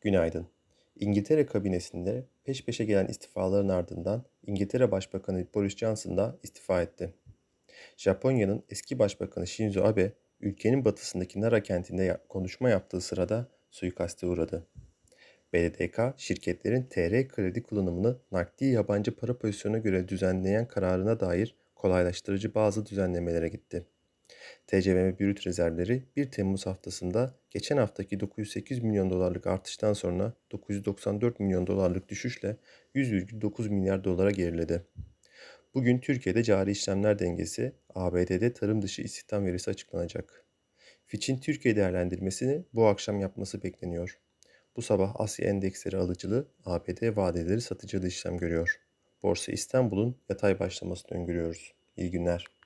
Günaydın. İngiltere kabinesinde peş peşe gelen istifaların ardından İngiltere Başbakanı Boris Johnson da istifa etti. Japonya'nın eski başbakanı Shinzo Abe, ülkenin batısındaki Nara kentinde konuşma yaptığı sırada suikaste uğradı. BDDK, şirketlerin TR kredi kullanımını nakdi yabancı para pozisyonuna göre düzenleyen kararına dair kolaylaştırıcı bazı düzenlemelere gitti. TCMM brüt rezervleri 1 Temmuz haftasında geçen haftaki 908 milyon dolarlık artıştan sonra 994 milyon dolarlık düşüşle 100,9 milyar dolara geriledi. Bugün Türkiye'de cari işlemler dengesi, ABD'de tarım dışı istihdam verisi açıklanacak. Fitch'in Türkiye değerlendirmesini bu akşam yapması bekleniyor. Bu sabah Asya endeksleri alıcılı, ABD vadeleri satıcılı işlem görüyor. Borsa İstanbul'un yatay başlamasını öngörüyoruz. İyi günler.